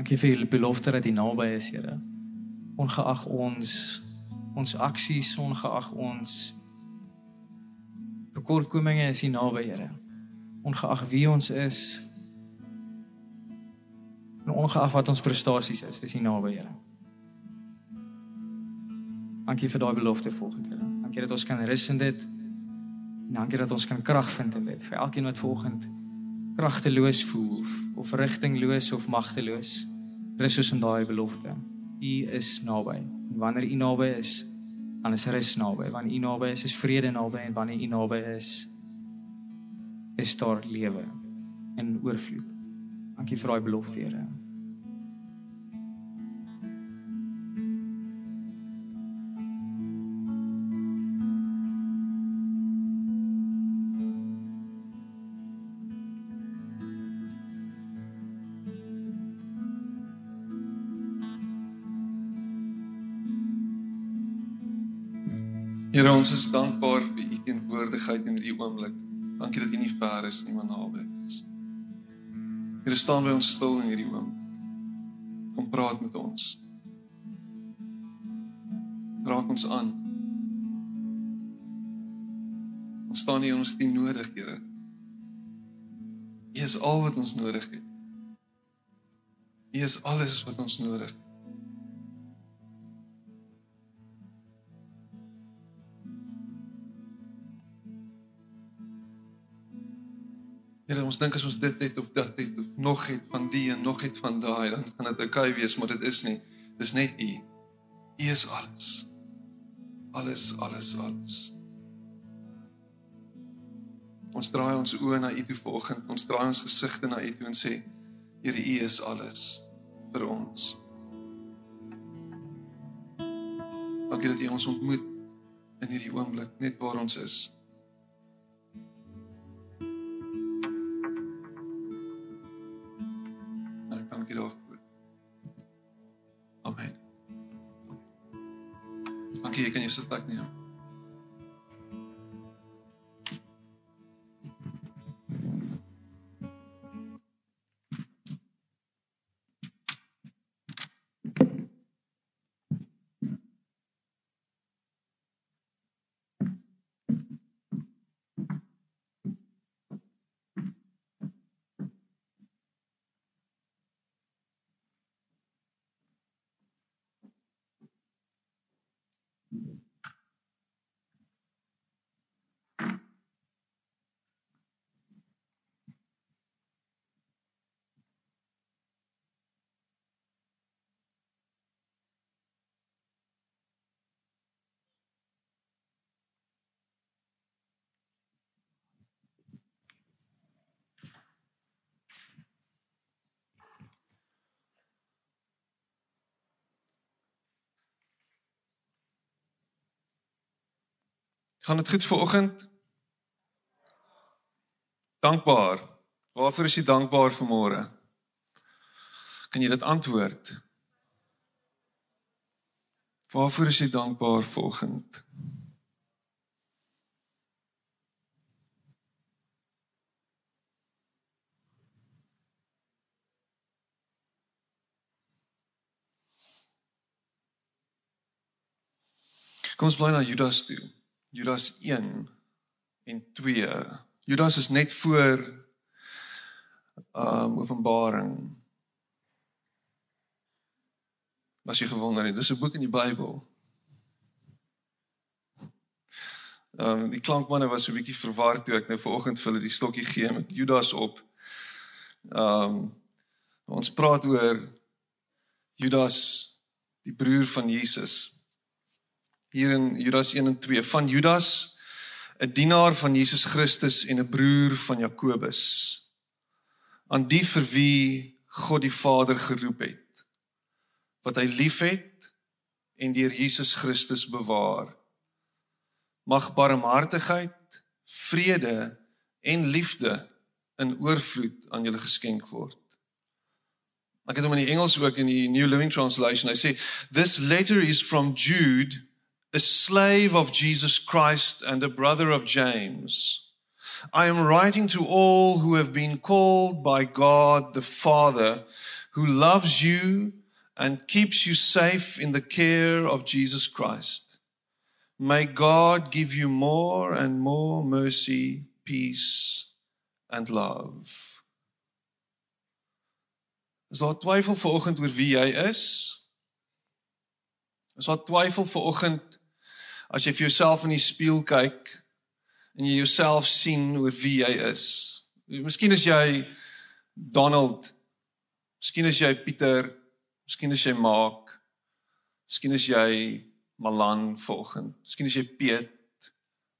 Dankie vir julle belofte dat U naby is, Here. Ongeag ons ons aksies, ongeag ons tekortkominge is U naby, Here. Ongeag wie ons is en ongeag wat ons prestasies is, is U naby, Here. Dankie vir daai belofte volgende, Here. Dankie dat ons kan rus in dit. En dankie dat ons kan krag vind in dit vir elkeen wat volgende kragteloos voel of, rigtingloos of magteloos. Rus ons in daai belofte. U is naby. En wanneer U naby is, dan is rus naby. Wanneer U naby is, is vrede naby en wanneer U naby is, is daar lewe in oorvloed. Dankie vir daai belofte, Here. Here, ons is dankbaar vir u teenwoordigheid in hierdie oomblik. Dankie dat u nie ver is nie, maar naby is. Here, staan by ons stil in hierdie oomblik. Kom praat met ons. Raak ons aan. Ons staan hier ons dien nodig, Here. U is al wat ons nodig het. U is alles wat ons nodig het. Here, ons dink as ons dit het of dat het of nog het van die en nog het van daai, dan gaan dit oukei wees, maar dit is nie. Dis net U. U is alles. Alles, alles, alles. Ons draai ons oë na U toe vanoggend. Ons draai ons gesigte na U toe en sê, Here, U is alles vir ons. Dankie dat U ons ontmoet in hierdie oomblik, net waar ons is. En ek dank U daarvoor. Amen. Dankie, jy kan jou sit plek neem. Gaan dit goed vanoggend? Dankbaar. Waarvoor is jy dankbaar vanmôre? Kan jy dit antwoord? Waarvoor is jy dankbaar vanoggend? Kom ons bly na Judas toe. Judas 1 en 2. Judas is net voor um Openbaring. Was jy gewonder het, dis 'n boek in die Bybel. Um die klankmanne was so 'n bietjie verward toe ek nou vanoggend vir hulle die stokkie gee met Judas op. Um ons praat oor Judas die broer van Jesus hier in Judas 1 en 2 van Judas 'n dienaar van Jesus Christus en 'n broer van Jakobus aan die vir wie God die Vader geroep het wat hy liefhet en deur Jesus Christus bewaar. Mag barmhartigheid vrede en liefde in oorvloed aan julle geskenk word. Ek het hom in die Engels ook in die New Living Translation. Hy sê this letter is from Jude a slave of Jesus Christ and a brother of James, I am writing to all who have been called by God the Father, who loves you and keeps you safe in the care of Jesus Christ. May God give you more and more mercy, peace, and love. Is daar twyfel vanoggend oor wie jy is? Is daar twyfel vanoggend as jy vir jouself in die spieël kyk en jy jouself sien oor wie jy is? Miskien is jy Donald. Miskien is jy Pieter. Miskien is jy Mark. Miskien is jy Malan vanoggend. Miskien is jy Piet.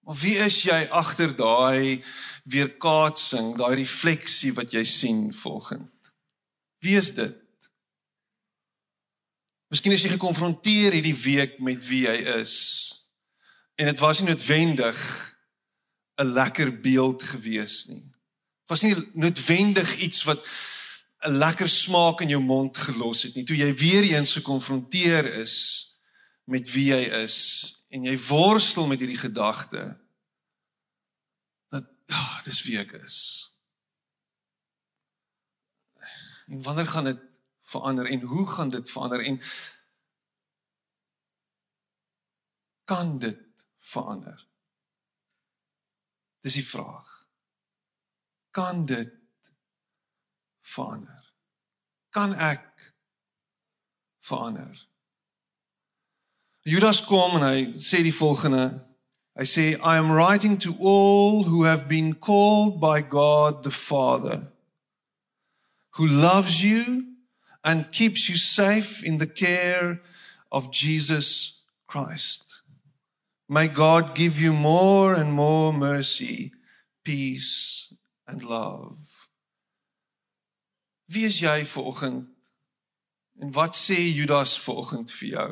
Maar wie is jy agter daai weerkaatsing, daai refleksie wat jy sien vanoggend? Wie is dit? Miskien is jy gekonfronteer hierdie week met wie jy is. En dit was nie noodwendig 'n lekker beeld gewees nie. Dit was nie noodwendig iets wat 'n lekker smaak in jou mond gelos het nie. Toe jy weer eens gekonfronteer is met wie jy is en jy worstel met hierdie gedagte dat ja, oh, dis wie ek is. En wanneer gaan dit verander en hoe gaan dit verander en kan dit verander? Dis die vraag. Kan dit verander? Kan ek verander? Judas kom en hy sê die volgende. Hy sê I am writing to all who have been called by God the Father who loves you and keeps you safe in the care of Jesus Christ. May God give you more and more mercy, peace and love. Wie is jy vanoggend? En wat sê Judas vanoggend vir jou?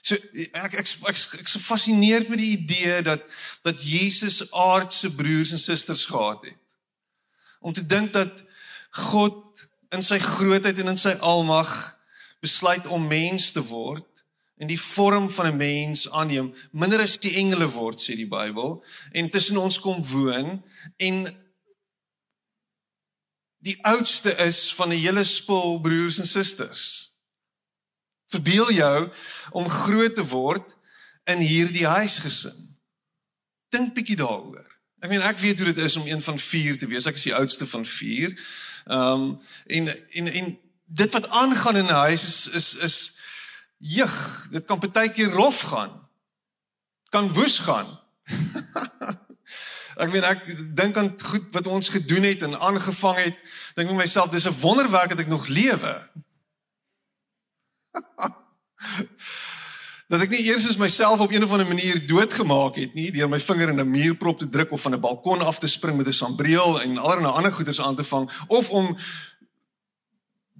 So ek ek ek ek's gefassineerd met die idee dat dat Jesus aardse broers en susters gehad het om te dink dat God in sy grootheid en in sy almag besluit om mens te word in die vorm van 'n mens aanneem minder as die engele word sê die Bybel en tussen ons kom woon en die oudste is van 'n hele spul broers en susters verbeel jou om groot te word in hierdie huisgesin dink bietjie daaroor Ek meen ek weet hoe dit is om een van 4 te wees. Ek is die oudste van 4. Ehm um, en en en dit wat aangaan in 'n huis is is is jeug, dit kan baie keer rof gaan. Kan woes gaan. ek meen ek dink aan goed wat ons gedoen het en aangevang het. Dink met myself, dis 'n wonderwerk dat ek nog lewe. dat ek nie eers eens myself op een of ander manier doodgemaak het nie deur my vinger in 'n muurprop te druk of van 'n balkon af te spring met 'n sambreel en allerlei ander goeders aan te vang of om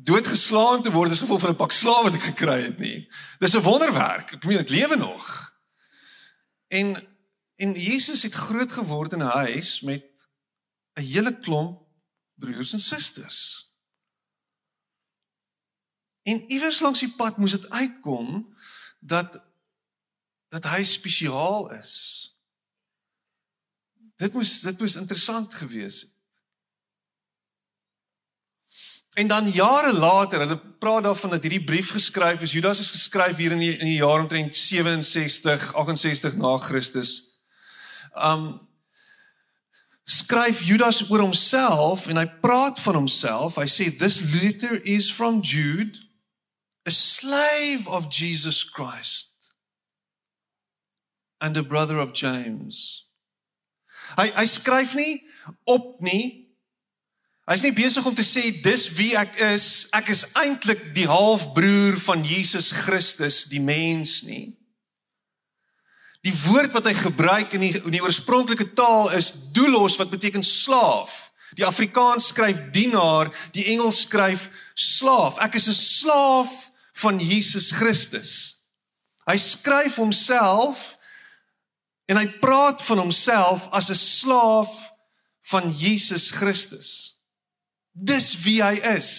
doodgeslaan te word as gevolg van 'n pak slawe wat ek gekry het nie. Dis 'n wonderwerk. Ek meen ek lewe nog. En en Jesus het groot geword in 'n huis met 'n hele klomp broers en susters. En iewers langs die pad moes dit uitkom dat dat hy spesiaal is. Dit moes dit moes interessant gewees het. En dan jare later, hulle praat daarvan dat hierdie brief geskryf is. Judas is geskryf hier in die, in die jaar omtrent 67, 68 na Christus. Um skryf Judas oor homself en hy praat van homself. Hy sê this letter is from Jude a slave of Jesus Christ and a brother of James. Hy hy skryf nie op nie. Hy's nie besig om te sê dis wie ek is. Ek is eintlik die halfbroer van Jesus Christus, die mens nie. Die woord wat hy gebruik in die in die oorspronklike taal is doulos wat beteken slaaf. Die Afrikaans skryf dienaar, die Engels skryf slaaf. Ek is 'n slaaf van Jesus Christus. Hy skryf homself en hy praat van homself as 'n slaaf van Jesus Christus. Dis wie hy is.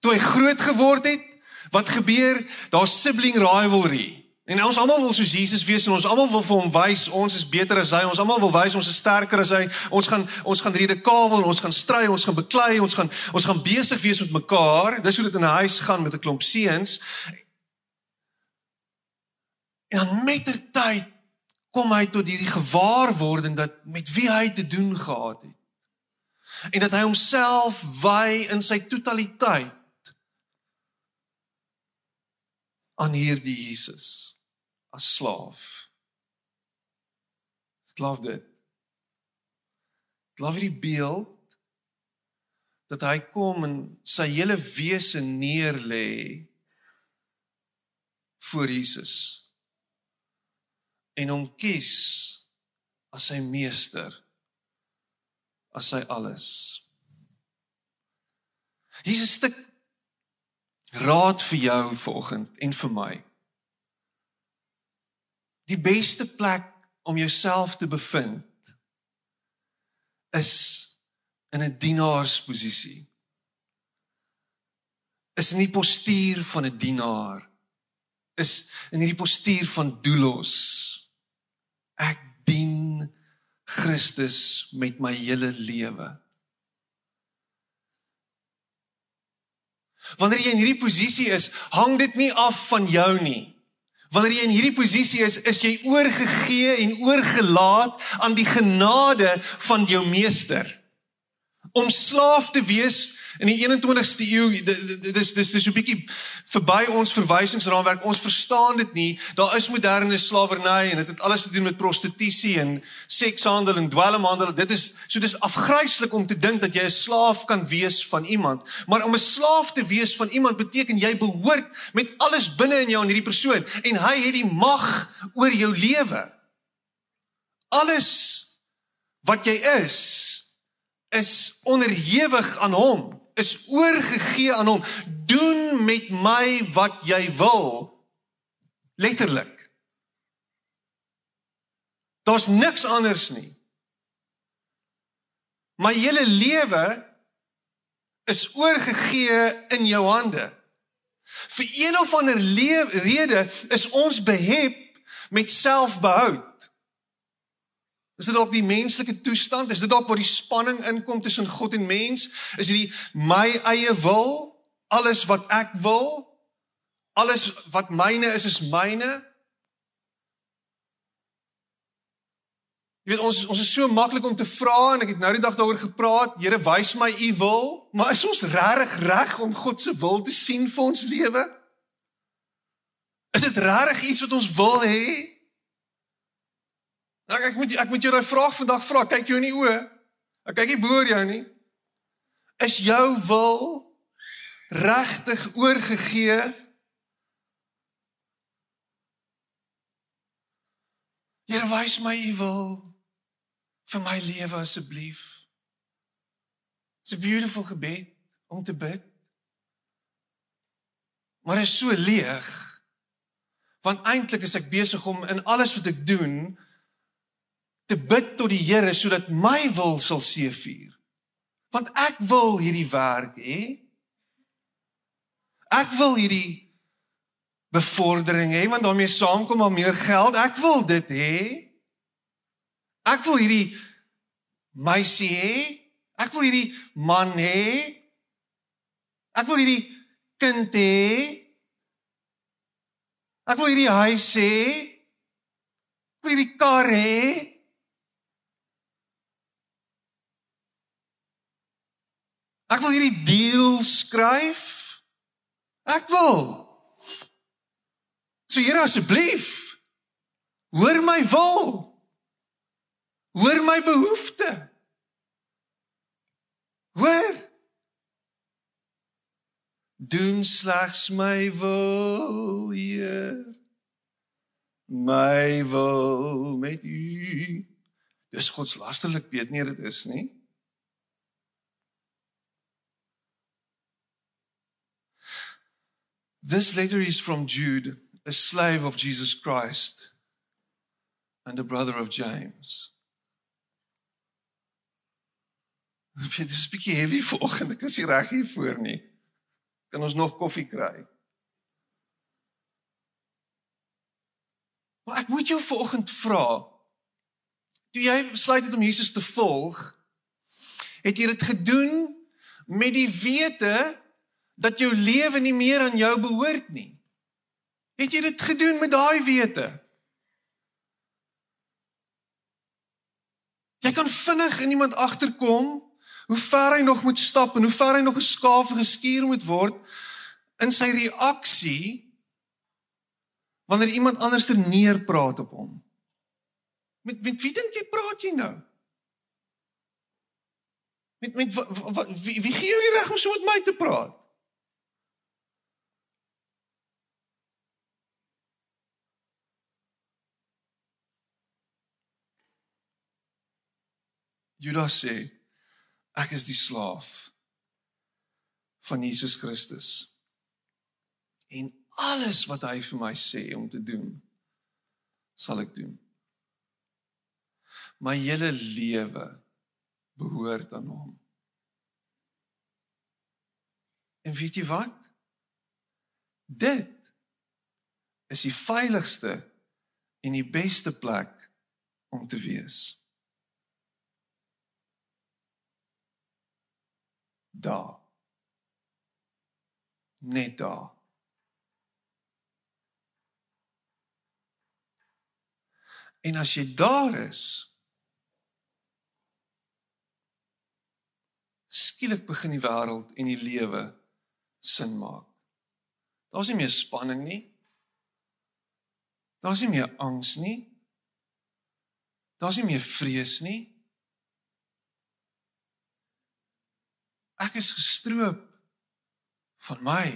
Toe hy groot geword het, wat gebeur? Daar's sibling rivalry. En ons almal wil soos Jesus wees en ons almal wil vir hom wys ons is beter as hy. Ons almal wil wys ons is sterker as hy. Ons gaan ons gaan redekawel, ons gaan stry, ons gaan beklei, ons gaan ons gaan besig wees met mekaar. Dis hoe dit in 'n huis gaan met 'n klomp seuns. En dan met ter tyd kom hy tot hierdie gewaarwording dat met wie hy te doen gehad het. En dat hy homself wy in sy totaliteit aan hierdie Jesus as slaaf. Ek glo dit. Ek glo hierdie beeld dat hy kom en sy hele wese neer lê voor Jesus en hom kies as sy meester as sy alles. Hier's 'n stuk raad vir jou vanoggend en vir my. Die beste plek om jouself te bevind is in 'n dienaarsposisie. Is in die postuur van 'n dienaar. Is in hierdie postuur van doulos. Ek Christus met my hele lewe. Wanneer jy in hierdie posisie is, hang dit nie af van jou nie. Wanneer jy in hierdie posisie is, is jy oorgegee en oorgelaat aan die genade van jou meester. Om slaaf te wees in die 21ste eeu dis dis dis so 'n bietjie verby ons verwysingsraamwerk. Ons verstaan dit nie. Daar is moderne slawerny en dit het alles te doen met prostitusie en sekshandel en dwelmhandel. Dit is so dis afgryslik om te dink dat jy 'n slaaf kan wees van iemand. Maar om 'n slaaf te wees van iemand beteken jy behoort met alles binne in jou aan hierdie persoon en hy het die mag oor jou lewe. Alles wat jy is is onderhewig aan hom is oorgegee aan hom. Doen met my wat jy wil. Letterlik. Daar's niks anders nie. My hele lewe is oorgegee in jou hande. Vir een of ander rede is ons behep met selfbehoud. Is dit dalk die menslike toestand? Is dit dalk waar die spanning inkom tussen God en mens? Is dit my eie wil? Alles wat ek wil? Alles wat myne is is myne? Jy weet ons ons is so maklik om te vra en ek het nou die dag daaroor gepraat. Here, wys my u wil, maar is ons regtig reg om God se wil te sien vir ons lewe? Is dit regtig iets wat ons wil hê? Nou ek moet ek moet jou daai vraag vandag vra. Kyk jou in die oë. Ek kyk nie boor jou nie. Is jou wil regtig oorgegee? Here wys my u wil vir my lewe asseblief. It's a beautiful gebed om te bid. Maar is so leeg. Want eintlik is ek besig om in alles wat ek doen te bid tot die Here sodat my wil sal seëvier. Want ek wil hierdie werk hê. Ek wil hierdie bevordering hê want daarmee saamkom al meer geld. Ek wil dit hê. Ek wil hierdie meisie hê. Ek wil hierdie man hê. Ek wil hierdie kind hê. Ek wil hierdie huis hê. Ek wil hierdie kar hê. Ek wil hierdie deal skryf. Ek wil. So Here asseblief hoor my wil. Hoor my behoefte. Hoor. Doen slegs my wil, Heer. My wil met U. Dis godslasterlik, weet nie dit is nie. This letter is from Jude, a slave of Jesus Christ and a brother of James. Dit is 'n bietjie heavy vanoggend. Ek is nie reg hier voor nie. Kan ons nog koffie kry? Maar ek moet jou vanoggend vra. Toe jy besluit het om Jesus te volg, het jy dit gedoen met die wete dat jou lewe nie meer aan jou behoort nie. Het jy dit gedoen met daai wete? Jy kan vinnig in iemand agterkom hoe ver hy nog moet stap en hoe ver hy nog geskaaf en geskuur moet word in sy reaksie wanneer iemand anderster neerpraat op hom. Met met wie dink jy praat jy nou? Met met wie wie gee jou die reg om so met my te praat? Judas sê ek is die slaaf van Jesus Christus. En alles wat hy vir my sê om te doen, sal ek doen. My hele lewe behoort aan hom. En weet jy wat? Dit is die veiligste en die beste plek om te wees. Daar. Net daar. En as jy daar is, skielik begin die wêreld en die lewe sin maak. Daar's nie meer spanning nie. Daar's nie meer angs nie. Daar's nie meer vrees nie. Ek is gestroop van my.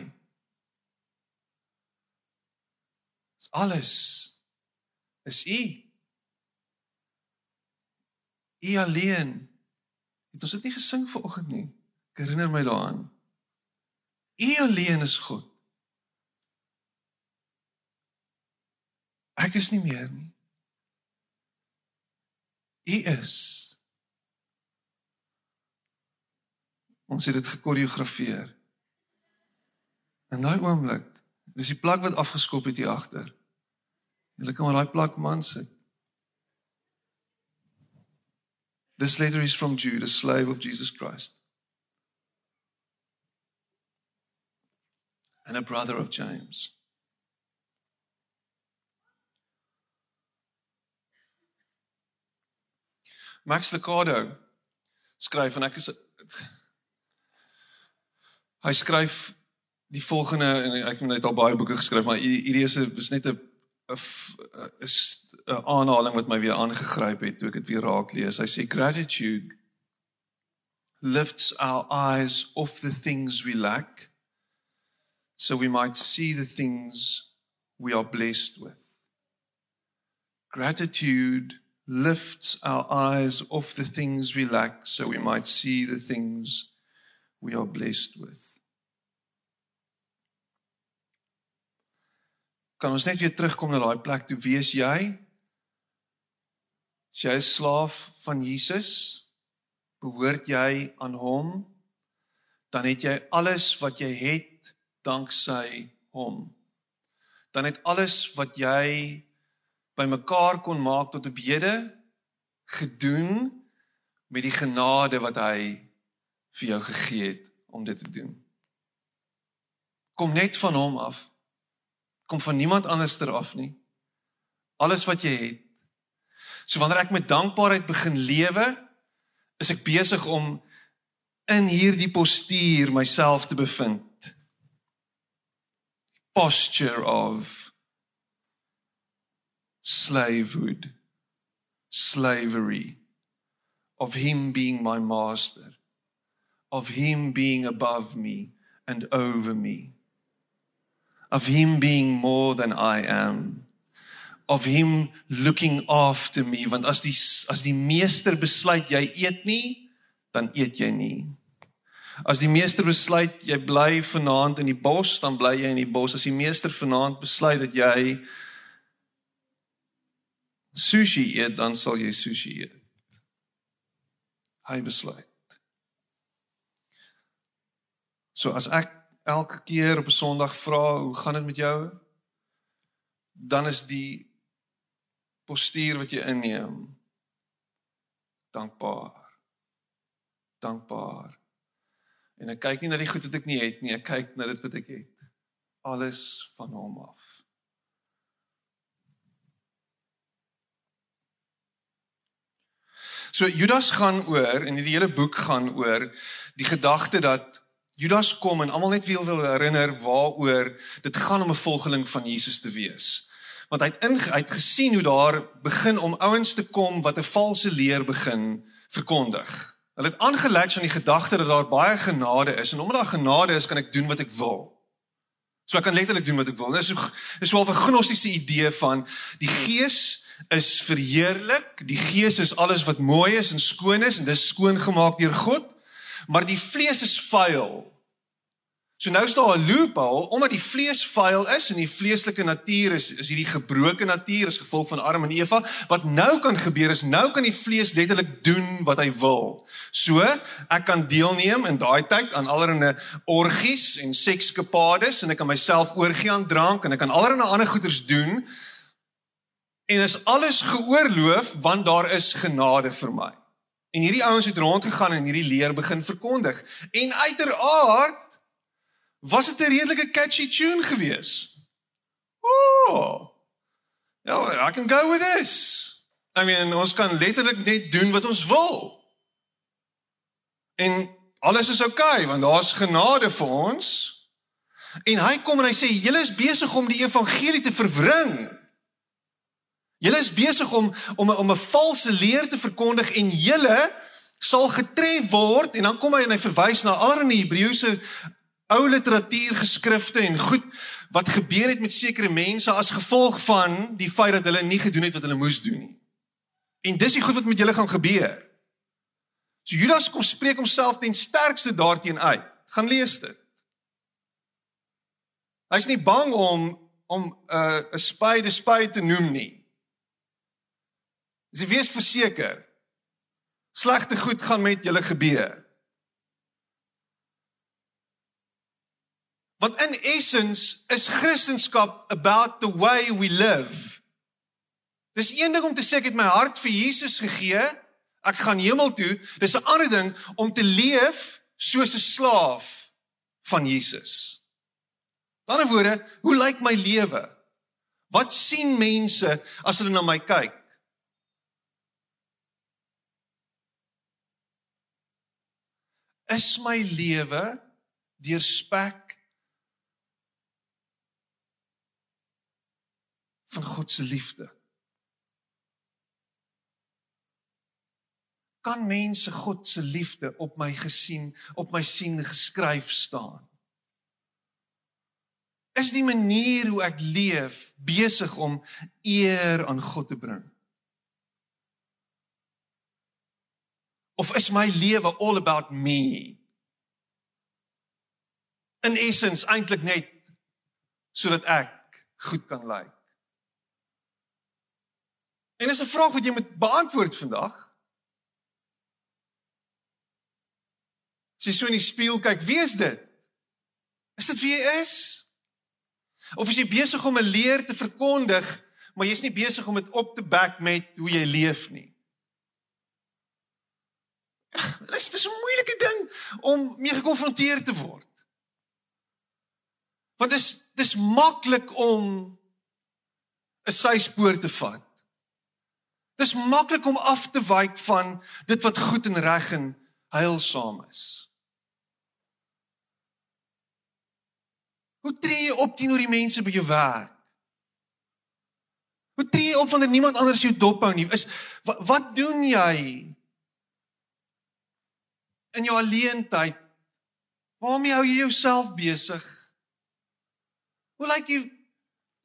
Dis alles is U. U alleen. Het ons dit nie gesing vanoggend nie? Ek herinner my daaraan. U alleen is God. Ek is nie meer nie. U is. Ons het dit gekoreografeer. In daai oomblik, dis die plak wat afgeskop het hier agter. Jy kan maar daai plak man sit. This letter is from Jude, a slave of Jesus Christ. And a brother of James. Max Lucado skryf en ek is hy skryf die volgende en ek het net al baie boeke geskryf maar hierdie is is net 'n is 'n aanhaling wat my weer aangegryp het toe ek dit weer raak lees. Hy sê gratitude lifts our eyes off the things we lack so we might see the things we are blessed with. Gratitude lifts our eyes off the things we lack so we might see the things we are blessed with. Kan ons net weer terugkom na daai plek toe wees jy As jy is slaaf van Jesus, behoort jy aan hom, dan het jy alles wat jy het danksy hom. Dan het alles wat jy bymekaar kon maak tot 'n bede gedoen met die genade wat hy vir jou gegee het om dit te doen. Kom net van hom af. Kom van niemand anderster af nie. Alles wat jy het So wanneer ek met dankbaarheid begin lewe, is ek besig om in hierdie postuur myself te bevind. Posture of slavehood, slavery of him being my master, of him being above me and over me, of him being more than I am of him looking after me. Want as die as die meester besluit jy eet nie dan eet jy nie. As die meester besluit jy bly vanaand in die bos dan bly jy in die bos. As die meester vanaand besluit dat jy sushi eet dan sal jy sushi eet. Hy besluit so as ek elke keer op 'n sonderdag vra hoe gaan dit met jou dan is die postuur wat jy inneem. Dankbaar. Dankbaar. En ek kyk nie na die goed wat ek nie het nie, ek kyk na dit wat ek het. Alles van hom af. So Judas gaan oor en die hele boek gaan oor die gedagte dat Judas kom en almal net wil wil herinner waaroor dit gaan om 'n volgeling van Jesus te wees. Want hy het in hy het gesien hoe daar begin om ouens te kom wat 'n valse leer begin verkondig. Hulle het aangelei aan die gedagte dat daar baie genade is en omdat daar genade is, kan ek doen wat ek wil. So ek kan letterlik doen wat ek wil. Dit is is wel 'n gnostiese idee van die gees is verheerlik, die gees is alles wat mooi is en skoon is en dis skoon gemaak deur God, maar die vlees is vuil. So nou is daar 'n loophole omdat die vlees vuil is en die vleeslike natuur is is hierdie gebroke natuur as gevolg van Adam en Eva. Wat nou kan gebeur is nou kan die vlees letterlik doen wat hy wil. So, ek kan deelneem in daai tyd aan allerlei orgies en sekskapades en ek kan myself oorgie aan drank en ek kan allerlei ander goeders doen. En is alles geoorloof want daar is genade vir my. En hierdie ouens het rondgegaan en hierdie leer begin verkondig. En uiteraard was dit 'n redelike catchy tune gewees. Oh. Ja, I can go with this. I mean, ons kan letterlik net doen wat ons wil. En alles is okay, want daar's genade vir ons. En hy kom en hy sê julle is besig om die evangelie te verwring. Julle is besig om om om 'n valse leer te verkondig en julle sal getref word en dan kom hy en hy verwys na allerlei Hebreëse ou literatuur geskrifte en goed wat gebeur het met sekere mense as gevolg van die feit dat hulle nie gedoen het wat hulle moes doen nie. En dis die goed wat met julle gaan gebeur. So Judas kom spreek homself ten sterkste daarteen uit. Gaan lees dit. Hy's nie bang om om 'n uh, 'n spade spade te noem nie. Dis wees verseker. Slegte goed gaan met julle gebeur. Want in essence is Christendom about the way we live. Dis een ding om te sê ek het my hart vir Jesus gegee, ek gaan hemel toe. Dis 'n ander ding om te leef soos 'n slaaf van Jesus. In ander woorde, hoe lyk my lewe? Wat sien mense as hulle na my kyk? Is my lewe deurspek van God se liefde. Kan mense God se liefde op my gesien, op my sien geskryf staan? Is die manier hoe ek leef besig om eer aan God te bring? Of is my lewe all about me? In essence eintlik net sodat ek goed kan lyk. En dis 'n vraag wat jy moet beantwoord vandag. As jy so in die spieël kyk, wie is dit? Is dit wie jy is? Of is jy besig om 'n leer te verkondig, maar jy's nie besig om dit op te back met hoe jy leef nie? Dit is dis 'n moeilike ding om mee gekonfronteer te word. Want dit is dis maklik om 'n syspoor te vat. Dis maklik om af te wyk van dit wat goed en reg en heilsaam is. Hoe tree jy op teenoor die mense by jou werk? Hoe tree jy op wanneer niemand anders jou dop hou nie? Is wat, wat doen jy in jou alleen tyd? Waarmee hou jy jouself besig? Hoe lyk die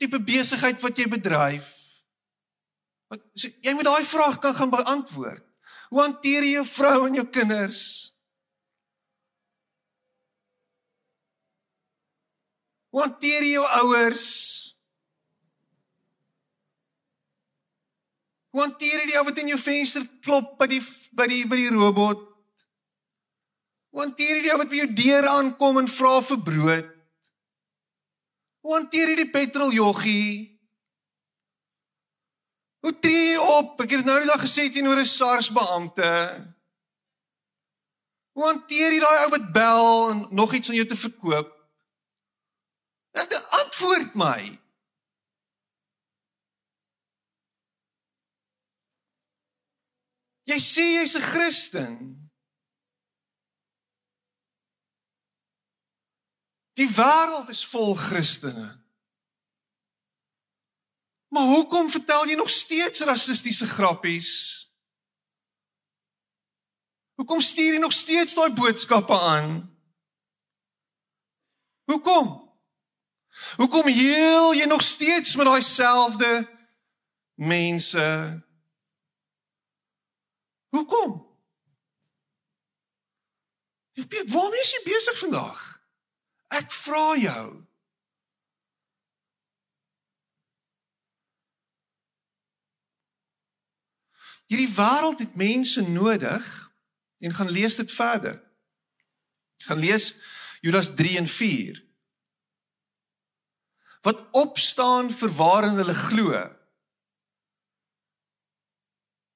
tipe besigheid wat jy bedryf? Want so, jy moet daai vraag kan gaan beantwoord. Hoe hanteer jy jou vrou en jou kinders? Hoe hanteer jy jou ouers? Hoe hanteer jy die ou wat in jou venster klop by die by die by die robot? Hoe hanteer jy die ou wat by jou deur aankom en vra vir brood? Hoe hanteer jy die petroljoggie? Hoe tree jy op? Ek het dit nou net al gesê teenoor 'n SARS beampte. Hoe hanteer jy daai ou wat bel en nog iets aan jou te verkoop? Ek antwoord my. Jy sê jy's 'n Christen. Die wêreld is vol Christene. Maar hoekom vertel jy nog steeds rassistiese grappies? Hoekom stuur jy nog steeds daai boodskappe aan? Hoekom? Hoekom heel jy nog steeds met daai selfde mense? Hoekom? Jy weet, waarmee is jy besig vandag? Ek vra jou. Hierdie wêreld het mense nodig en gaan lees dit verder. Gaan lees Judas 3 en 4. Wat opstaan vir waarin hulle glo.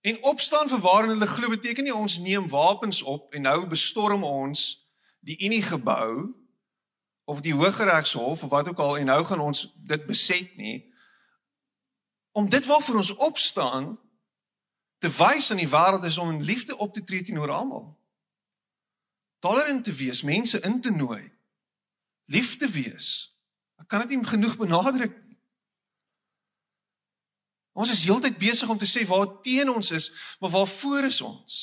En opstaan vir waarin hulle glo beteken nie ons neem wapens op en nou bestorm ons die Unie gebou of die Hooggeregshof of wat ook al en nou gaan ons dit beset nie. Om dit waarvoor ons opstaan te wys aan die wêreld is om in liefde op te tree teenoor almal. Tolerant te wees, mense in te nooi. Lief te wees. Ek kan dit nie genoeg benadruk nie. Ons is heeltyd besig om te sê waar teen ons is, maar waarvoor is ons?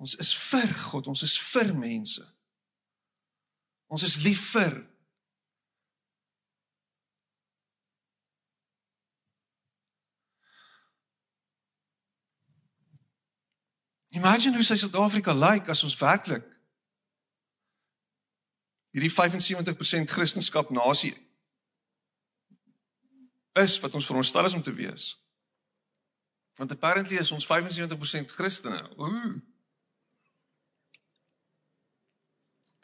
Ons is vir God, ons is vir mense. Ons is lief vir Imagine hoe sy Suid-Afrika lyk like as ons werklik hierdie 75% Christendom nasie is wat ons veronderstel is om te wees. Want apparently is ons 75% Christene. Ooh.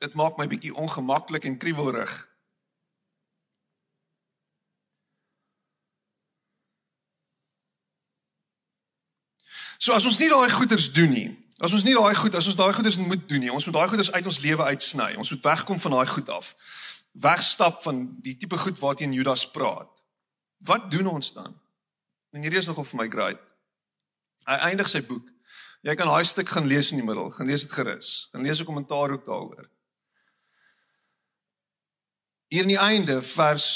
Dit maak my bietjie ongemaklik en kriebelrig. So as ons nie daai goeders doen nie, as ons nie daai goed, as ons daai goeders moet doen nie, ons moet daai goeders uit ons lewe uitsny. Ons moet wegkom van daai goed af. Wegstap van die tipe goed waarteen Judas praat. Wat doen ons dan? En hierdie is nogal vir my great. Hy eindig sy boek. Jy kan daai stuk gaan lees in die middel, gaan lees dit gerus. Gaan lees 'n kommentaar ook daaroor. Hier in die einde vers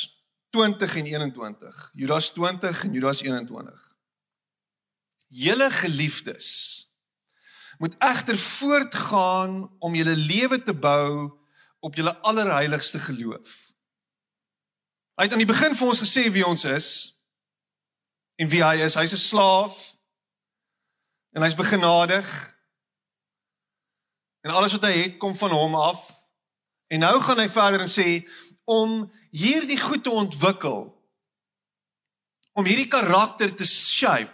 20 en 21. Judas 20 en Judas 21. Julle geliefdes moet egter voortgaan om julle lewe te bou op julle allerheiligste geloof. Hy het aan die begin vir ons gesê wie ons is en wie hy is. Hy's 'n slaaf en hy's begenadig. En alles wat hy het kom van hom af. En nou gaan hy verder en sê om hierdie goed te ontwikkel om hierdie karakter te shape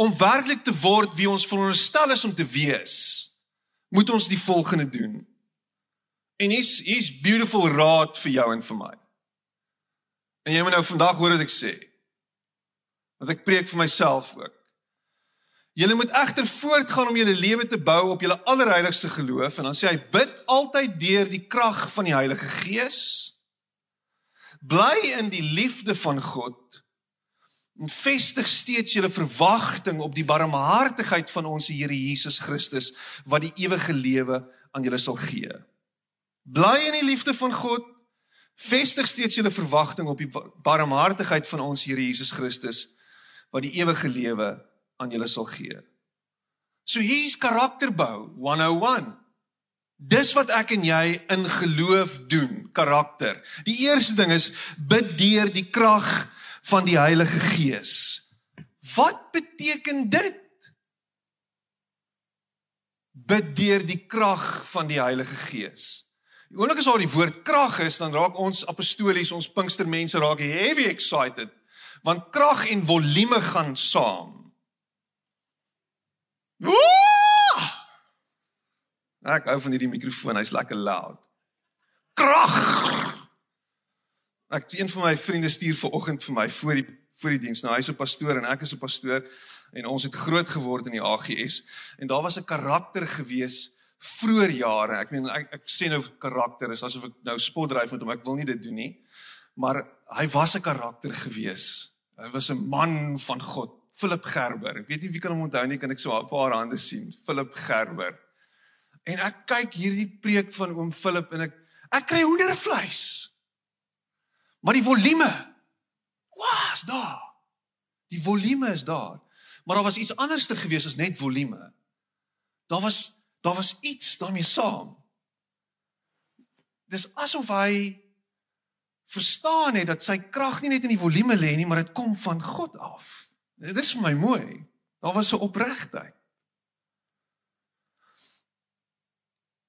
om werklik te word wie ons veronderstel is om te wees, moet ons die volgende doen. En hier's hier's beautiful raad vir jou en vir my. En jy moet nou vandag hoor wat ek sê. Want ek preek vir myself ook. Julle moet egter voortgaan om julle lewe te bou op julle allerheiligste geloof en dan sê hy bid altyd deur die krag van die Heilige Gees. Bly in die liefde van God en vestig steeds julle verwagting op die barmhartigheid van ons Here Jesus Christus wat die ewige lewe aan julle sal gee. Bly in die liefde van God. Vestig steeds julle verwagting op die barmhartigheid van ons Here Jesus Christus wat die ewige lewe aan julle sal gee. So hier's karakterbou 101. Dis wat ek en jy in geloof doen, karakter. Die eerste ding is bid deur die krag van die Heilige Gees. Wat beteken dit? Bid deur die krag van die Heilige Gees. Die oomblik as daar die woord krag is, dan raak ons apostolies, ons Pinkstermense raak heavy excited, want krag en volume gaan saam. Ooh! Ek hou van hierdie mikrofoon, hy's lekker loud. Krag! Ek een van my vriende stuur ver oggend vir my voor die voor die diens. Nou hy's 'n pastoor en ek is 'n pastoor en ons het groot geword in die AGS en daar was 'n karakter gewees vroeër jare. Ek meen ek, ek sê nou karakter is asof ek nou spotdryf met hom. Ek wil nie dit doen nie. Maar hy was 'n karakter gewees. Hy was 'n man van God, Philip Gerber. Ek weet nie wie kan hom onthou nie, kan ek so 'n paar hande sien. Philip Gerber. En ek kyk hierdie preek van oom Philip en ek ek kry hoendervleis. Maar die volume was daar. Die volume is daar. Maar daar was iets anderster gewees as net volume. Daar was daar was iets daarmee saam. Dis asof hy verstaan het dat sy krag nie net in die volume lê nie, maar dit kom van God af. Dit is vir my mooi. Daar was 'n opregtheid.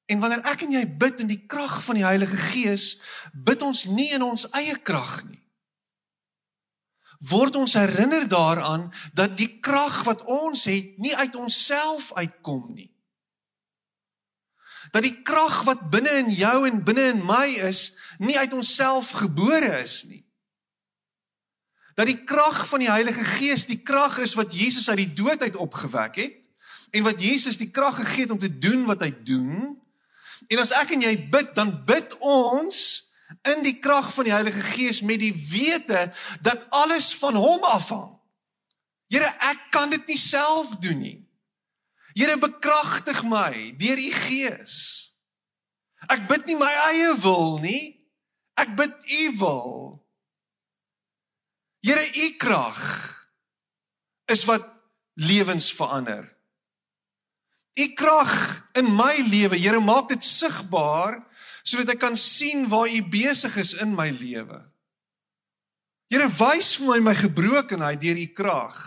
En wanneer ek en jy bid in die krag van die Heilige Gees, bid ons nie in ons eie krag nie. Word ons herinner daaraan dat die krag wat ons het nie uit onsself uitkom nie dat die krag wat binne in jou en binne in my is, nie uit onsself gebore is nie. Dat die krag van die Heilige Gees die krag is wat Jesus uit die dood uit opgewek het en wat Jesus die krag gegee het om te doen wat hy doen. En as ek en jy bid, dan bid ons in die krag van die Heilige Gees met die wete dat alles van hom afhang. Here, ek kan dit nie self doen nie. Here bekragtig my deur u gees. Ek bid nie my eie wil nie. Ek bid u wil. Here u krag is wat lewens verander. U krag in my lewe, Here maak dit sigbaar sodat ek kan sien waar u besig is in my lewe. Here wys vir my my gebrokenheid deur u krag.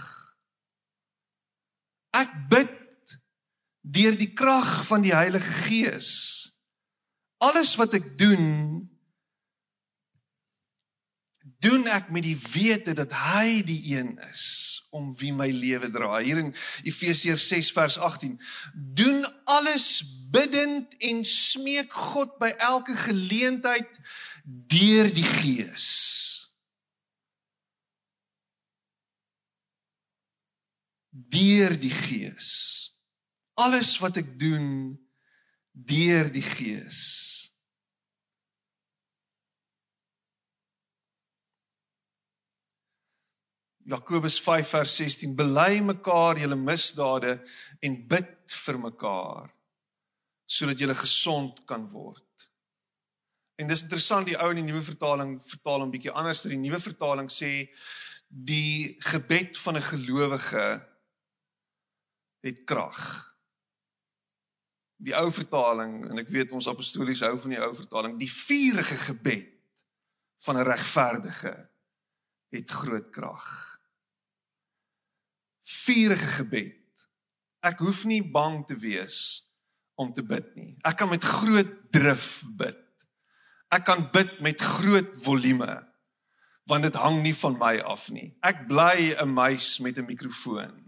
Ek bid deur die krag van die Heilige Gees. Alles wat ek doen, doen ek met die wete dat hy die een is om wie my lewe dra. Hier in Efesiërs 6 vers 18, doen alles bidtend en smeek God by elke geleentheid deur die Gees. Deur die Gees alles wat ek doen deur die Gees. Jakobus 5 vers 16 bely mekaar julle misdade en bid vir mekaar sodat julle gesond kan word. En dis interessant die ou in die nuwe vertaling vertaal hom bietjie anders. Die nuwe vertaling sê die gebed van 'n gelowige het krag die ou vertaling en ek weet ons apostolies hou van die ou vertaling, die vuurige gebed van 'n regverdige het groot krag. Vuurige gebed. Ek hoef nie bang te wees om te bid nie. Ek kan met groot drif bid. Ek kan bid met groot volume want dit hang nie van my af nie. Ek bly 'n muis met 'n mikrofoon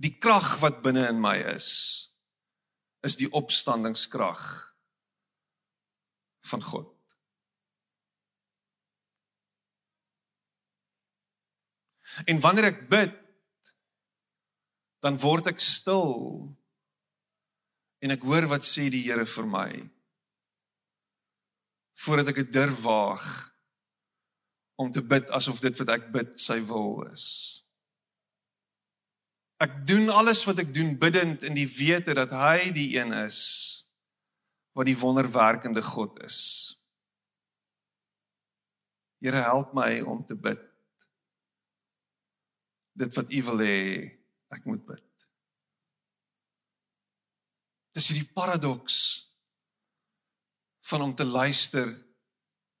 die krag wat binne in my is is die opstandingskrag van God. En wanneer ek bid, dan word ek stil en ek hoor wat sê die Here vir my. Voordat ek dit durf waag om te bid asof dit wat ek bid sy wil is. Ek doen alles wat ek doen bidtend in die wete dat hy die een is wat die wonderwerkende God is. Here help my om te bid. Dit wat U wil hê ek moet bid. Dis hierdie paradoks van om te luister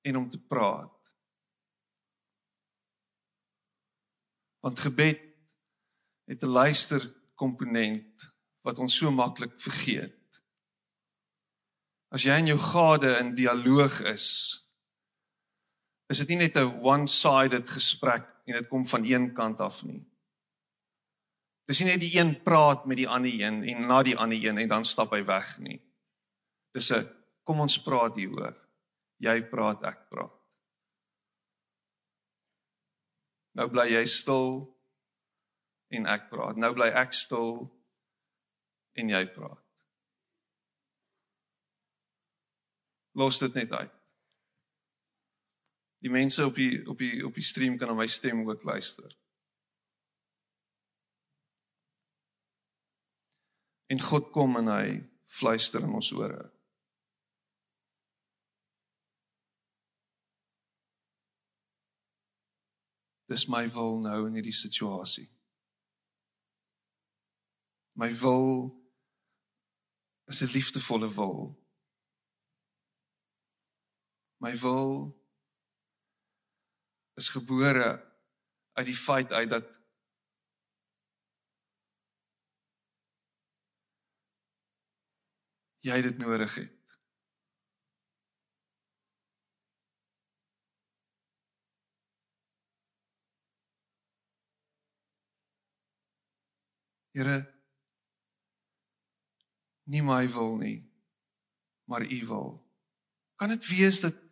en om te praat. Want gebed het 'n luister komponent wat ons so maklik vergeet. As jy in jou gade in dialoog is, is dit nie net 'n one-sided gesprek en dit kom van een kant af nie. Dis nie net die een praat met die ander een en na die ander een en dan stap hy weg nie. Dis 'n kom ons praat hier hoor. Jy praat, ek praat. Nou bly jy stil en ek praat. Nou bly ek stil en jy praat. Los dit net uit. Die mense op die op die op die stream kan na my stem ook luister. En God kom en hy fluister in ons ore. Dis my wil nou in hierdie situasie. My wil is 'n liefdevolle wil. My wil is gebore uit die feit uit dat jy dit nodig het. Here nie my wil nie maar u wil. Kan dit wees dat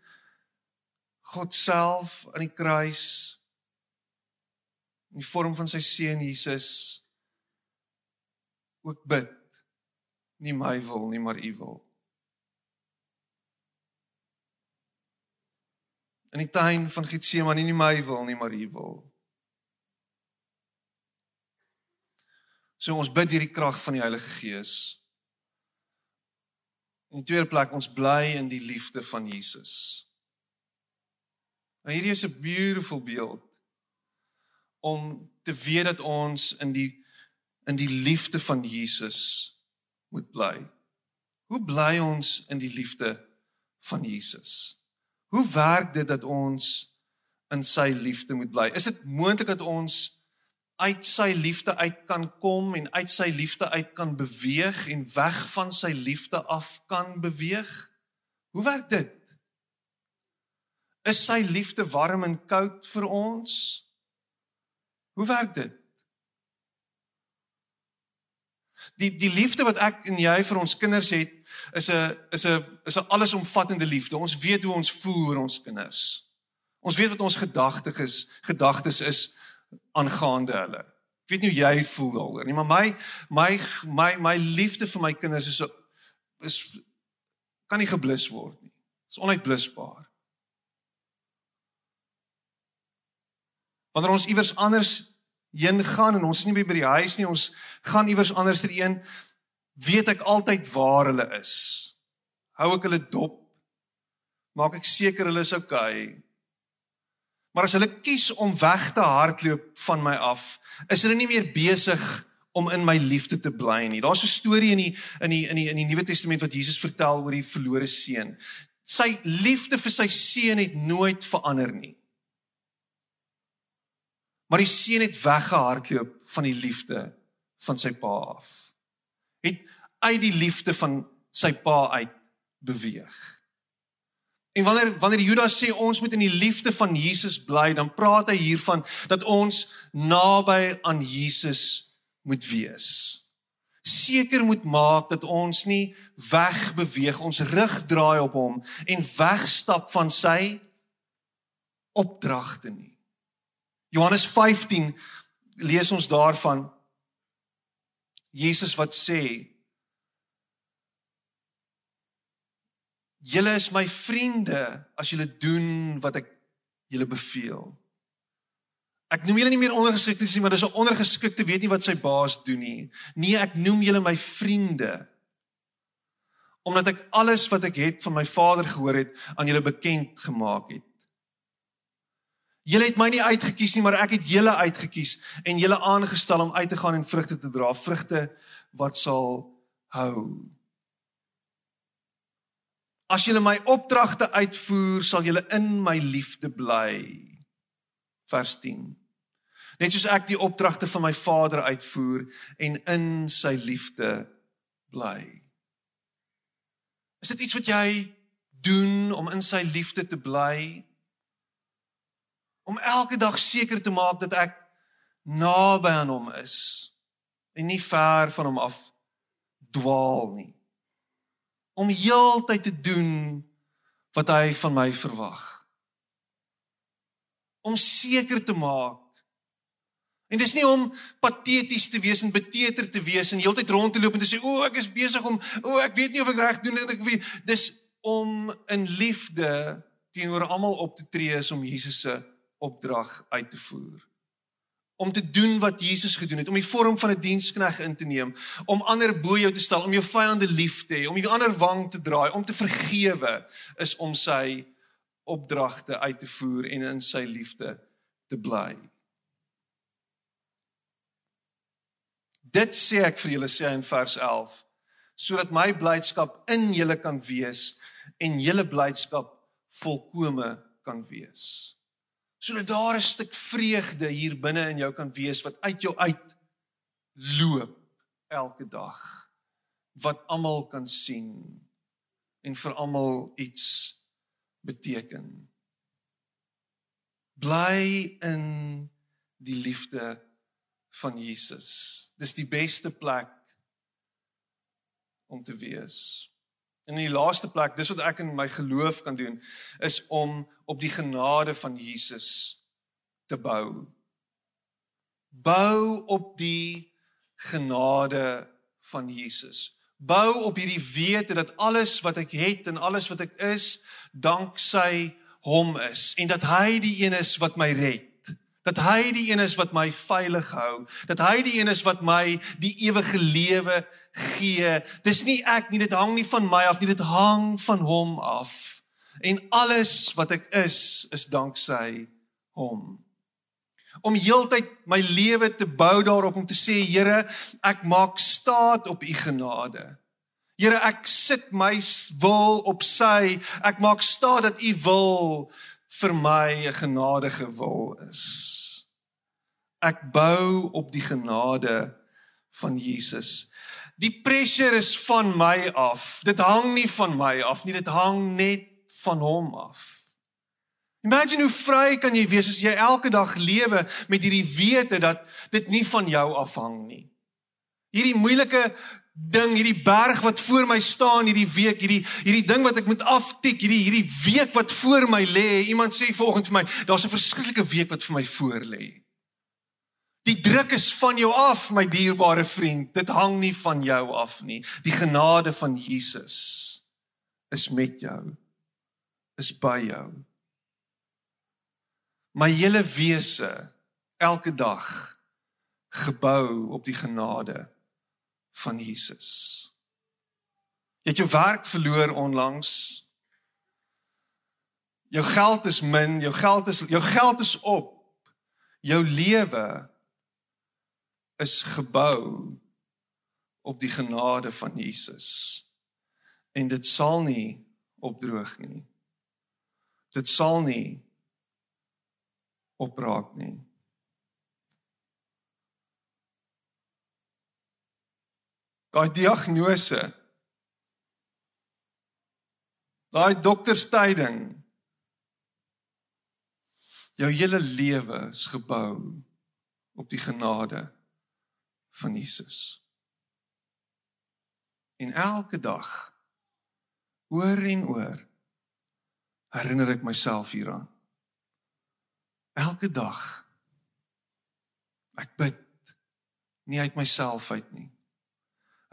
God self aan die kruis in die vorm van sy seun Jesus ook bid nie my wil nie maar u wil. In die tuin van Getsemane nie my wil nie maar u wil. So ons bid hierdie krag van die Heilige Gees. In die tweede plek ons bly in die liefde van Jesus. Nou hierdie is 'n beautiful beeld om te weet dat ons in die in die liefde van Jesus moet bly. Hoe bly ons in die liefde van Jesus? Hoe werk dit dat ons in sy liefde moet bly? Is dit moontlik dat ons uit sy liefde uit kan kom en uit sy liefde uit kan beweeg en weg van sy liefde af kan beweeg? Hoe werk dit? Is sy liefde warm en koud vir ons? Hoe werk dit? Die die liefde wat ek en jy vir ons kinders het, is 'n is 'n is 'n allesomvattende liefde. Ons weet hoe ons voel oor ons kinders. Ons weet wat ons gedagtes gedagtes is aangaande hulle. Ek weet nie hoe jy voel daaroor nie, maar my my my my liefde vir my kinders is is kan nie geblus word nie. Dit is onuitblusbaar. Wanneer ons iewers anders heen gaan en ons is nie by die huis nie, ons gaan iewers anders heen, weet ek altyd waar hulle is. Hou ek hulle dop. Maak ek seker hulle is oukei. Okay. Maar as hulle kies om weg te hardloop van my af, is hulle nie meer besig om in my liefde te bly nie. Daar's 'n storie in die in die in die in die Nuwe Testament wat Jesus vertel oor die verlore seun. Sy liefde vir sy seun het nooit verander nie. Maar die seun het weggehardloop van die liefde van sy pa af. Het uit die liefde van sy pa uit beweeg. En wanneer wanneer Judas sê ons moet in die liefde van Jesus bly, dan praat hy hiervan dat ons naby aan Jesus moet wees. Seker moet maak dat ons nie wegbeweeg, ons rug draai op hom en wegstap van sy opdragte nie. Johannes 15 lees ons daarvan Jesus wat sê Julle is my vriende as julle doen wat ek julle beveel. Ek noem julle nie meer ondergeskiktes nie, maar dis 'n ondergeskikte weet nie wat sy baas doen nie. Nee, ek noem julle my vriende. Omdat ek alles wat ek het van my Vader gehoor het aan julle bekend gemaak het. Julle het my nie uitget kies nie, maar ek het julle uitget kies en julle aangestel om uit te gaan en vrugte te dra, vrugte wat sal hou. As julle my opdragte uitvoer, sal julle in my liefde bly. Vers 10. Net soos ek die opdragte van my Vader uitvoer en in sy liefde bly. Is dit iets wat jy doen om in sy liefde te bly? Om elke dag seker te maak dat ek naby aan hom is en nie ver van hom af dwaal nie om heeltyd te doen wat hy van my verwag. Om seker te maak En dis nie om pateties te wees en beteter te wees en heeltyd rond te loop en te sê o, ek is besig om o, ek weet nie of ek reg doen en ek weet dis om in liefde teenoor almal op te tree is om Jesus se opdrag uit te voer. Om te doen wat Jesus gedoen het, om die vorm van 'n dienskneg in te neem, om ander bo jou te stel, om jou vyande lief te hê, om die ander wang te draai, om te vergewe, is om sy opdragte uit te voer en in sy liefde te bly. Dit sê ek vir julle sê in vers 11 sodat my blydskap in julle kan wees en julle blydskap volkome kan wees. Sodat daar 'n stuk vreugde hier binne in jou kan wees wat uit jou uit loop elke dag wat almal kan sien en vir almal iets beteken. Bly in die liefde van Jesus. Dis die beste plek om te wees. En in die laaste plek, dis wat ek in my geloof kan doen, is om op die genade van Jesus te bou. Bou op die genade van Jesus. Bou op hierdie wete dat alles wat ek het en alles wat ek is, danksy hom is en dat hy die een is wat my red dat hy die een is wat my veilig hou, dat hy die een is wat my die ewige lewe gee. Dis nie ek nie, dit hang nie van my af nie, dit hang van hom af. En alles wat ek is, is danksy hom. Om heeltyd my lewe te bou daarop om te sê Here, ek maak staat op u genade. Here, ek sit my wil op sy. Ek maak staat dat u wil vir my 'n genadige wil is. Ek bou op die genade van Jesus. Die pressure is van my af. Dit hang nie van my af nie, dit hang net van hom af. Imagine hoe vry kan jy wees as jy elke dag lewe met hierdie wete dat dit nie van jou afhang nie. Hierdie moeilike ding, hierdie berg wat voor my staan hierdie week, hierdie hierdie ding wat ek moet aftik, hierdie hierdie week wat voor my lê. Iemand sê vanoggend vir my, daar's 'n verskriklike week wat vir my voor lê. Die druk is van jou af, my dierbare vriend. Dit hang nie van jou af nie. Die genade van Jesus is met jou. Is by jou. My hele wese elke dag gebou op die genade van Jesus. Jy het jou werk verloor onlangs. Jou geld is min, jou geld is jou geld is op. Jou lewe is gebou op die genade van Jesus. En dit sal nie opdroog nie. Dit sal nie opraak nie. Daai diagnose. Daai dokterstyding. Jou hele lewe is gebou op die genade van Jesus. En elke dag oor en oor herinner ek myself hieraan. Elke dag ek bid nie uit myself uit nie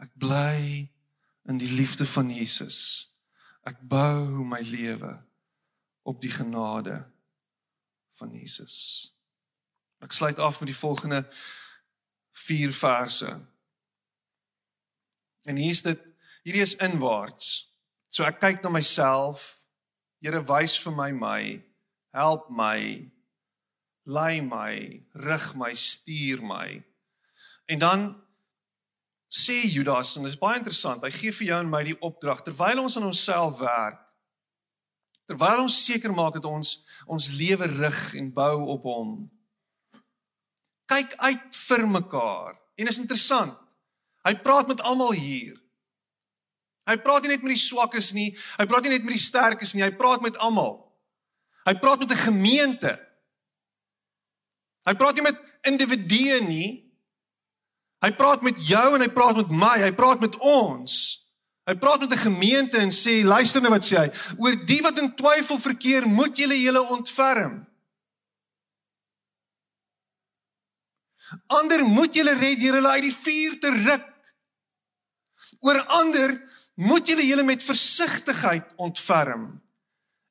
Ek bly in die liefde van Jesus. Ek bou my lewe op die genade van Jesus. Ek sluit af met die volgende 4 verse. En hier's dit, hierdie is inwaarts. So ek kyk na myself. Here wys vir my my, help my, lei my, rig my, stuur my. En dan sê Judas en dit is baie interessant. Hy gee vir jou en my die opdrag terwyl ons aan onsself werk. Terwyl ons seker maak dat ons ons lewe rig en bou op hom. Kyk uit vir mekaar. En is interessant. Hy praat met almal hier. Hy praat nie net met die swakkes nie, hy praat nie net met die sterkes nie, hy praat met almal. Hy praat met 'n gemeente. Hy praat nie met individue nie, Hy praat met jou en hy praat met my, hy praat met ons. Hy praat met 'n gemeente en sê luister nou wat sê hy, oor die wat in twyfel verkeer, moet julle julle ontferm. Ander moet julle red deur hulle uit die vuur te ruk. Oor ander moet julle julle met versigtigheid ontferm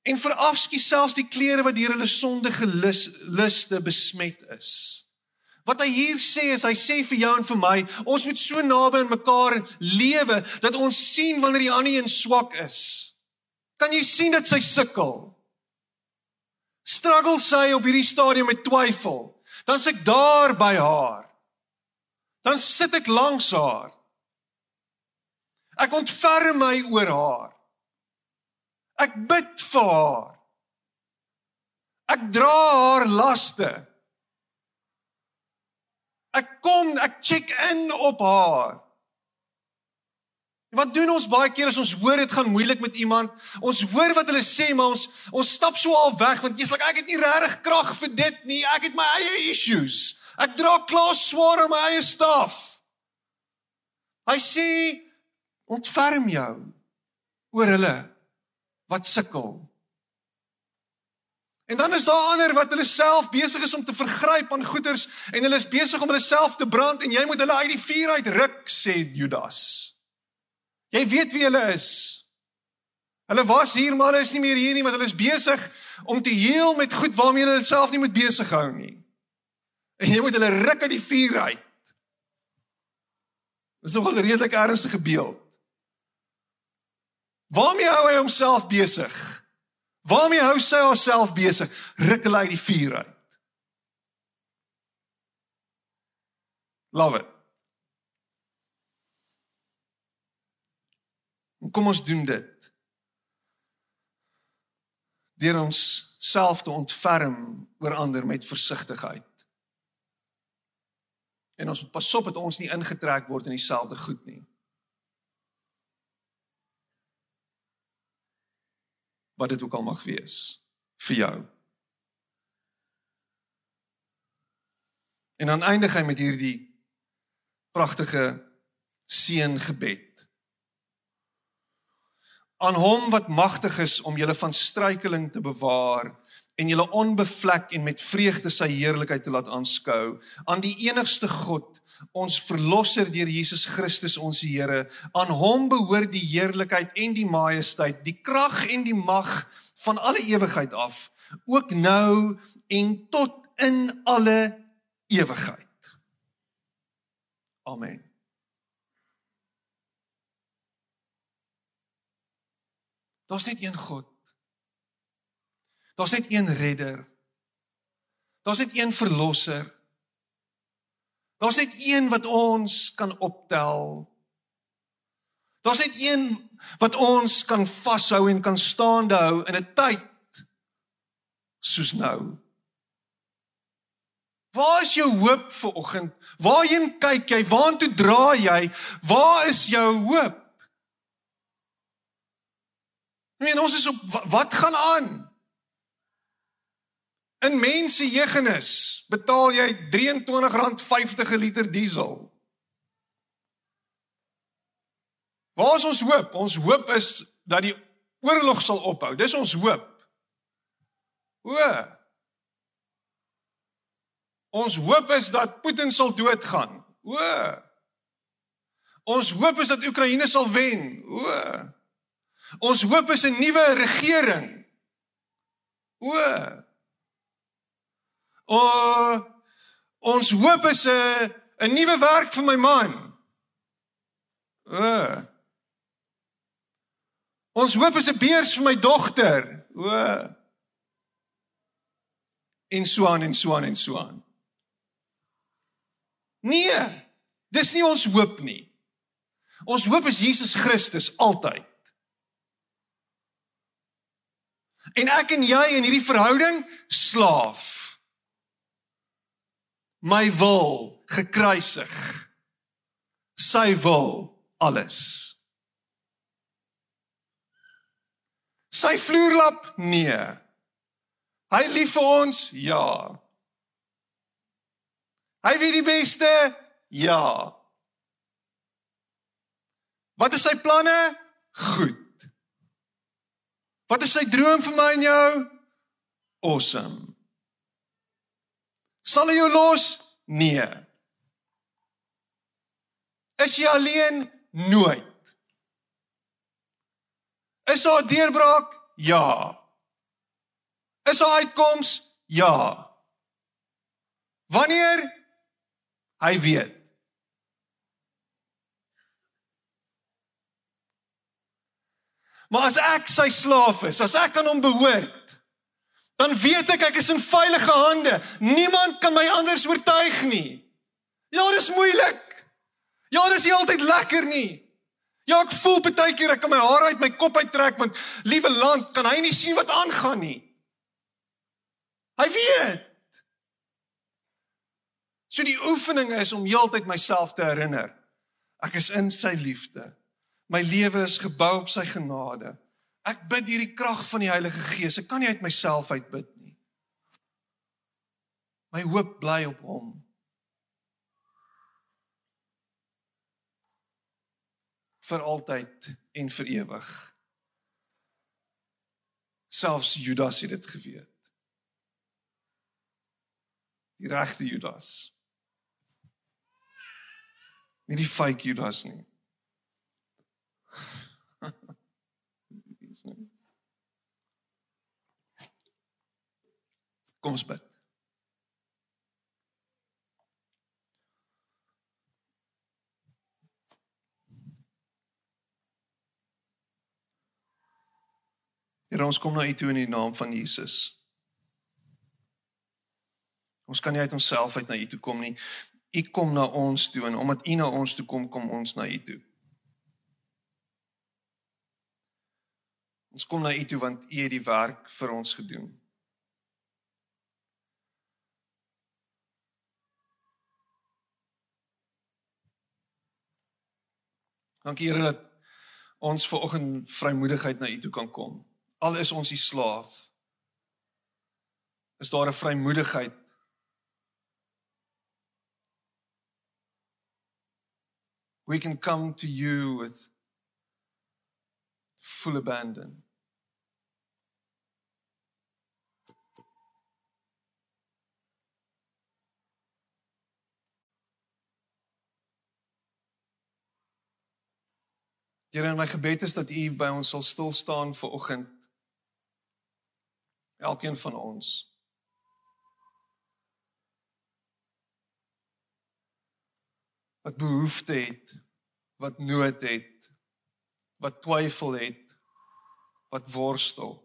en verafskiet selfs die klere wat deur hulle sondige lus, luste besmet is. Wat hy hier sê is hy sê vir jou en vir my, ons moet so naby aan mekaar lewe dat ons sien wanneer die ander een swak is. Kan jy sien dat sy sukkel? Struggle sy op hierdie stadium met twyfel? Dan sit ek daar by haar. Dan sit ek langs haar. Ek ontferm my oor haar. Ek bid vir haar. Ek dra haar laste. Ek kom, ek check in op haar. Wat doen ons baie keer as ons hoor dit gaan moeilik met iemand? Ons hoor wat hulle sê, maar ons ons stap so al weg want jy's like ek het nie regtig krag vir dit nie. Ek het my eie issues. Ek dra klaar swaar aan my eie staf. Hy sê ontferm jou oor hulle wat sukkel. En dan is daar ander wat hulle self besig is om te vergryp aan goederes en hulle is besig om hulle self te brand en jy moet hulle uit die vuur uitruk sê Judas. Jy weet wie hulle is. Hulle was hier maar hulle is nie meer hier nie want hulle is besig om te heel met goed waarmee hulle self nie moet besig hou nie. En jy moet hulle ruk uit die vuur uit. Dis nogal 'n redelik ernstige beeld. Waarmee hou hy homself besig? Waarmee hou sy haarself besig? Ruk hulle uit die vuur uit. Love it. Kom ons doen dit. Deur ons self te ontferm oor ander met versigtigheid. En ons moet pas op dat ons nie ingetrek word in dieselfde goed nie. Wat dit ook al mag wees vir jou. En dan eindig hy met hierdie pragtige seëngebed. Aan hom wat magtig is om julle van struikeling te bewaar en julle onbevlek en met vreugde sy heerlikheid te laat aanskou aan die enigste God ons verlosser deur Jesus Christus ons Here. Aan hom behoort die heerlikheid en die majesteit die krag en die mag van alle ewigheid af ook nou en tot in alle ewigheid. Amen. Daar's net een God Daar's net een redder. Daar's net een verlosser. Daar's net een wat ons kan optel. Daar's net een wat ons kan vashou en kan staande hou in 'n tyd soos nou. Waar is jou hoop vir oggend? Waarheen kyk jy? Waartoe draai jy? Waar is jou hoop? Ek meen ons is op wat gaan aan? In mense jeugenis betaal jy R23.50 'n liter diesel. Waar is ons hoop? Ons hoop is dat die oorlog sal ophou. Dis ons hoop. O. Ons hoop is dat Putin sal doodgaan. O. Ons hoop is dat Oekraïne sal wen. O. Ons hoop is 'n nuwe regering. O. O oh, ons hoop is 'n 'n nuwe werk vir my man. O. Oh. Ons hoop is 'n beurs vir my dogter. O. En so aan en so aan en so aan. Nee, dis nie ons hoop nie. Ons hoop is Jesus Christus altyd. En ek en jy in hierdie verhouding slaaf my wil gekruisig. Sy wil alles. Sy vloerlap nee. Hy lief vir ons ja. Hy weet die beste ja. Wat is sy planne? Goed. Wat is sy droom vir my en jou? Awesome. Sal hy jou los? Nee. Is jy alleen? Nooit. Is daar deurbraak? Ja. Is daar uitkoms? Ja. Wanneer? Hy weet. Maar as ek sy slaaf is, as ek aan hom behoort, dan weet ek ek is in veilige hande. Niemand kan my anders oortuig nie. Ja, dis moeilik. Ja, dis nie altyd lekker nie. Ja, ek voel baie keer ek kan my hare uit my kop uittrek want liewe land, kan hy nie sien wat aangaan nie. Hy weet. So die oefening is om heeltyd myself te herinner. Ek is in sy liefde. My lewe is gebou op sy genade. Ek bid hierdie krag van die Heilige Gees. Ek kan nie uit myself uit bid nie. My hoop bly op hom. vir altyd en vir ewig. Selfs Judas het dit geweet. Die regte Judas. Nie die fake Judas nie. Kom ons bid. Here ons kom na U toe in die naam van Jesus. Ons kan nie uit onsself uit na U toe kom nie. U kom na ons toe en omdat U na ons toe kom, kom ons na U toe. Ons kom na U toe want U het die werk vir ons gedoen. Dankie Here dat ons ver oggend vrymoedigheid na U toe kan kom. Al is ons die slaaf. Is daar 'n vrymoedigheid? We can come to you with full abandon. Here, in my gebed is dat U by ons sal stil staan vir oggend elkeen van ons. Wat behoefte het, wat nood het, wat twyfel het, wat worstel.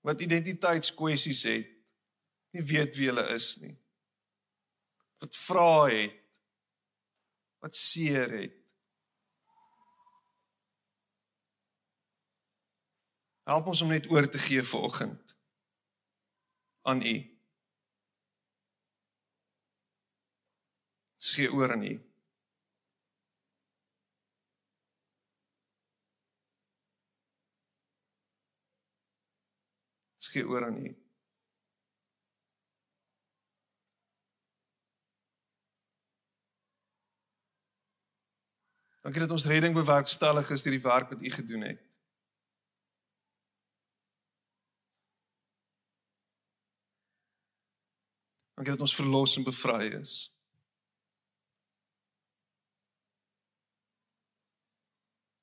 Wat identiteitskwessies het, nie weet wie hulle is nie. Wat vra het, wat seer het. Help ons om net oor te gee vir oggend aan U. Skei oor aan U. Skei oor aan U. Dankie dat ons redding bewerkstellig is deur die werk wat U gedoen het. Dankie dat ons verlos en bevry is.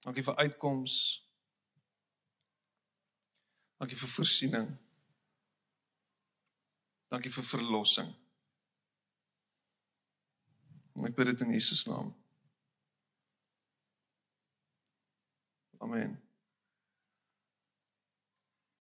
Dankie vir uitkoms. Dankie vir voorsiening. Dankie vir verlossing. Ek bid dit in Jesus naam. Amen.